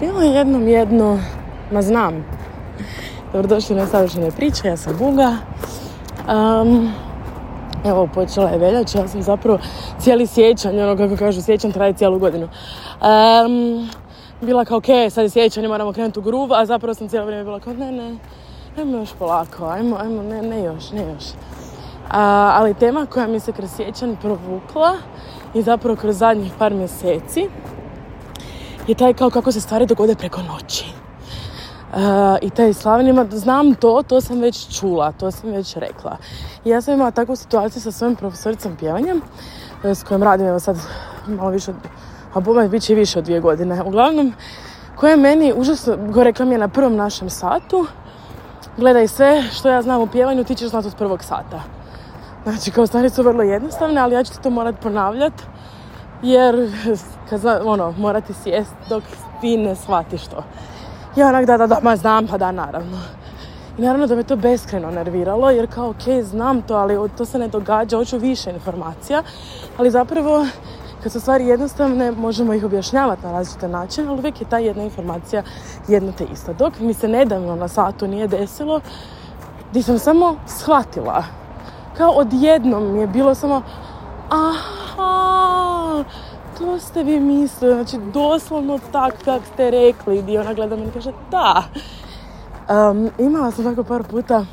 Bilo je jednom jedno, ma znam, dobrodošli na savršene priče, ja sam Buga. Um, evo, počela je veljač, ja sam zapravo cijeli sjećanj, ono kako kažu, sjećan traje cijelu godinu. bila kao, ok, sad je sjećanje, moramo krenuti u gruv, a zapravo sam cijelo vrijeme bila kao, ne, ne, ajmo još polako, ajmo, ajmo, ne, ne još, ne još. A, ali tema koja mi se kroz sjećan provukla i zapravo kroz zadnjih par mjeseci i taj kao kako se stvari dogode preko noći. Uh, I taj ima, znam to, to sam već čula, to sam već rekla. I ja sam imala takvu situaciju sa svojim profesoricom pjevanjem e, s kojom radim evo sad malo više od, a bome bit će više od dvije godine. Uglavnom, koja je meni užasno, go rekla mi je na prvom našem satu, gledaj sve što ja znam o pjevanju, ti ćeš znati od prvog sata. Znači, kao stvari su vrlo jednostavne, ali ja ću ti to morat ponavljati jer kad zna, ono, morate sjest dok ti ne shvatiš to. Ja onak da, da, da, ma znam, pa da, naravno. I naravno da me to beskreno nerviralo jer kao ok, znam to, ali to se ne događa, hoću više informacija. Ali zapravo kad su stvari jednostavne, možemo ih objašnjavati na različite načine, ali uvijek je ta jedna informacija jedna te ista. Dok mi se nedavno na satu nije desilo, di sam samo shvatila. Kao odjednom mi je bilo samo, aha, što ste vi mislili? Znači, doslovno tak kak ste rekli. I ona gleda me i kaže, da. Um, imala sam tako par puta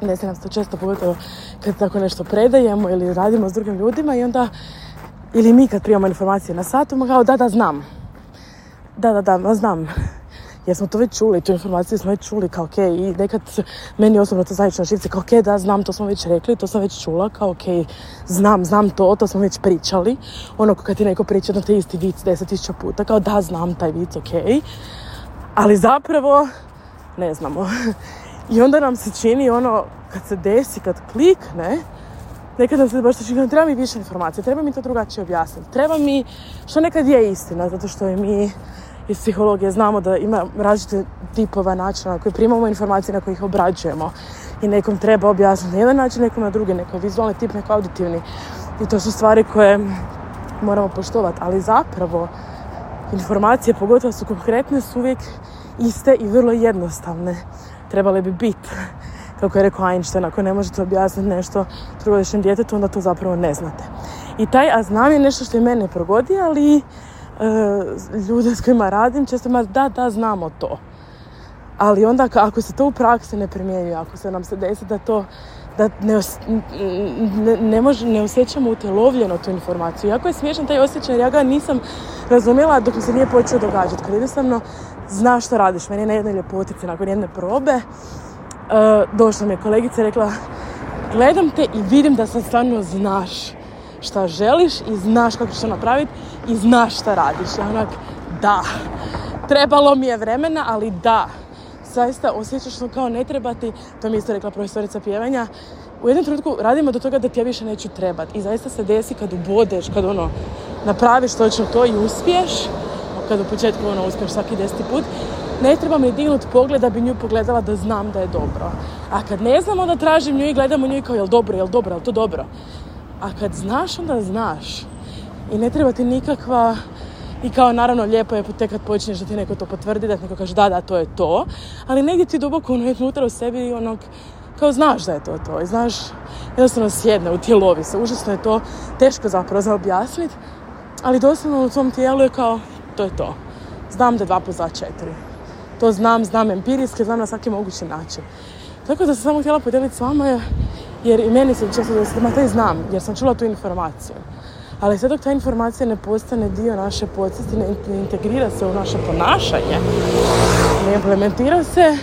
ne se to često pogotovo kad tako nešto predajemo ili radimo s drugim ljudima i onda ili mi kad primamo informacije na satu, kao da, da, znam. Da, da, da, znam jer smo to već čuli, tu informaciju smo već čuli, kao ok, i nekad meni osobno to zajedno živce, kao ok, da, znam, to smo već rekli, to sam već čula, kao ok, znam, znam to, to smo već pričali, ono kad ti neko priča na ono, te isti vic deset tisuća puta, kao da, znam taj vic, ok, ali zapravo ne znamo. I onda nam se čini ono, kad se desi, kad klikne, nekad nam se baš čini, treba mi više informacije, treba mi to drugačije objasniti, treba mi, što nekad je istina, zato što je mi iz psihologije znamo da ima različite tipova načina na koji primamo informacije, na koji ih obrađujemo. I nekom treba objasniti na jedan način, nekom na drugi, neko vizualni tip, neko auditivni. I to su stvari koje moramo poštovati. Ali zapravo informacije, pogotovo su konkretne, su uvijek iste i vrlo jednostavne. Trebale bi biti. Kako je rekao Einstein, ako ne možete objasniti nešto drugodišnjem djetetu, onda to zapravo ne znate. I taj a znam je nešto što je mene progodi, ali E, ljude s kojima radim često ima da, da, znamo to. Ali onda ako se to u praksi ne primjenjuje, ako se nam se desi da to da ne, os, ne, ne, osjećamo utelovljeno tu informaciju. Jako je smiješan taj osjećaj jer ja ga nisam razumjela dok mi se nije počeo događati. Kad jednostavno znaš što radiš. Meni je na jednoj ljepotici, nakon jedne probe, uh, došla mi je kolegica i rekla gledam te i vidim da sam stvarno znaš šta želiš i znaš kako ćeš to napraviti i znaš šta radiš. onak, da, trebalo mi je vremena, ali da, zaista osjećaš kao ne trebati, to mi je isto rekla profesorica pjevanja, u jednom trenutku radimo do toga da ti ja više neću trebati. I zaista se desi kad ubodeš, kad ono, napraviš točno to i uspiješ, kad u početku ono, uspiješ svaki deseti put, ne treba mi dignut pogled da bi nju pogledala da znam da je dobro. A kad ne znam, onda tražim nju i gledam u nju i kao, jel dobro, jel dobro, jel to dobro? A kad znaš, onda znaš. I ne treba ti nikakva... I kao naravno lijepo je tek kad počneš da ti neko to potvrdi, da ti neko kaže da, da, to je to. Ali negdje ti duboko ono, unutra u sebi onog kao znaš da je to to i znaš jednostavno sjedne u tijelovi se. Užasno je to teško zapravo za objasniti, ali doslovno u tom tijelu je kao to je to. Znam da je dva za četiri. To znam, znam empirijski, znam na svaki mogući način. Tako da sam samo htjela podijeliti s vama je jer i meni se često da ma taj znam, jer sam čula tu informaciju. Ali sve dok ta informacija ne postane dio naše podsvesti, ne integrira se u naše ponašanje, ne implementira se,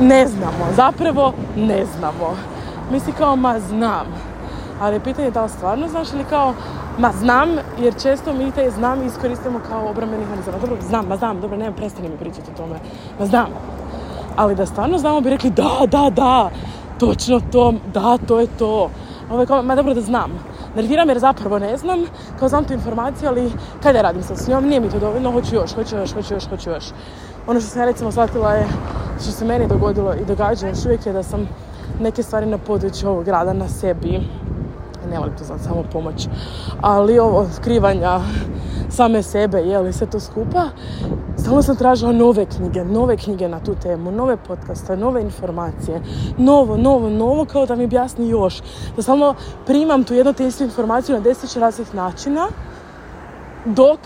ne znamo. Zapravo ne znamo. Misli kao, ma znam. Ali pitanje je da li stvarno znaš ili kao, ma znam, jer često mi te znam i iskoristimo kao obrambeni mehanizam. Dobro, znam, ma znam, dobro, ne, prestani mi pričati o tome. Ma znam. Ali da stvarno znamo bi rekli da, da, da, točno to, da, to je to. Ovo ma dobro da znam. me jer zapravo ne znam, kao znam tu informaciju, ali kaj da radim sa njom, nije mi to dovoljno, hoću još, hoću još, hoću još, hoću još. Ono što sam ja recimo shvatila je, što se meni dogodilo i događa još uvijek je da sam neke stvari na području ovog grada na sebi ne volim to znam, samo pomoć, ali ovo skrivanja same sebe, je li sve to skupa Stalno sam tražila nove knjige, nove knjige na tu temu, nove podcaste, nove informacije, novo, novo, novo, kao da mi objasni još. Da samo primam tu jednu te istu informaciju na deset raznih načina, dok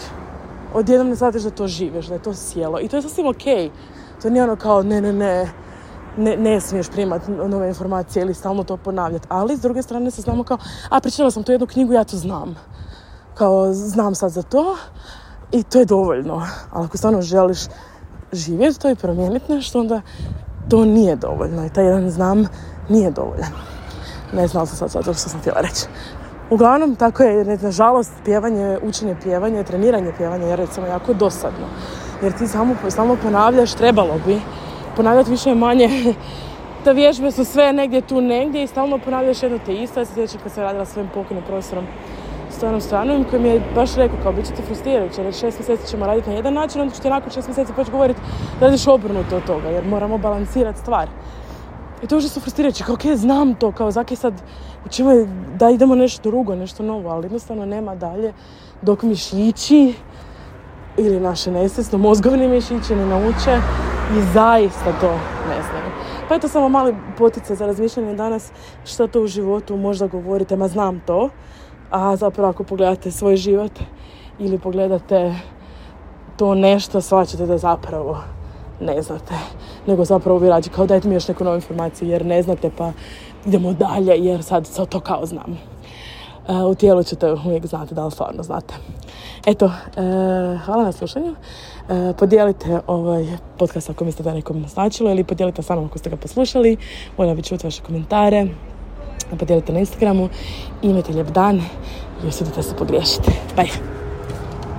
odjednom ne shvatiš da to živiš, da je to sjelo. I to je sasvim ok. To nije ono kao ne, ne, ne, ne, ne smiješ primati nove informacije ili stalno to ponavljati. Ali s druge strane se znamo kao, a pričala sam tu jednu knjigu, ja to znam. Kao, znam sad za to, i to je dovoljno. Ali ako stvarno želiš živjeti to i promijeniti nešto, onda to nije dovoljno. I taj jedan znam nije dovoljan. Ne znala sam sad zato što sam htjela reći. Uglavnom, tako je, nažalost, pjevanje, učenje pjevanja, treniranje pjevanja je recimo jako dosadno. Jer ti samo, samo ponavljaš, trebalo bi ponavljati više manje. ta vježbe su sve negdje tu negdje i stalno ponavljaš jedno te isto. Ja se sjećam kad sam radila svojim pokojnim profesorom s onom stranom mi je baš rekao kao bit ćete frustrirajuće jer šest mjeseci ćemo raditi na jedan način onda ćete nakon šest mjeseci početi govoriti da radiš obrnuto od toga jer moramo balansirati stvar. I to je su frustrirajuće, kao okej znam to, kao zaki sad, u znači, je, da idemo nešto drugo, nešto novo, ali jednostavno nema dalje dok mišići ili naše nesvjesno mozgovni mišići ne nauče i zaista to ne znaju. Pa eto samo mali poticaj za razmišljanje danas što to u životu možda govorite, ma znam to, a zapravo ako pogledate svoj život ili pogledate to nešto, shvaćate da zapravo ne znate. Nego zapravo vi rađe kao dajte mi još neku novu informaciju jer ne znate pa idemo dalje jer sad, to kao znam. E, u tijelu ćete uvijek znati da li stvarno znate. Eto, e, hvala na slušanju. E, podijelite ovaj podcast ako mislite da nekom značilo ili podijelite sa mnom ako ste ga poslušali. Voljela bi čuti vaše komentare. Pa podijelite na Instagramu. Imajte lijep dan i osudite se pogriješite. Bye!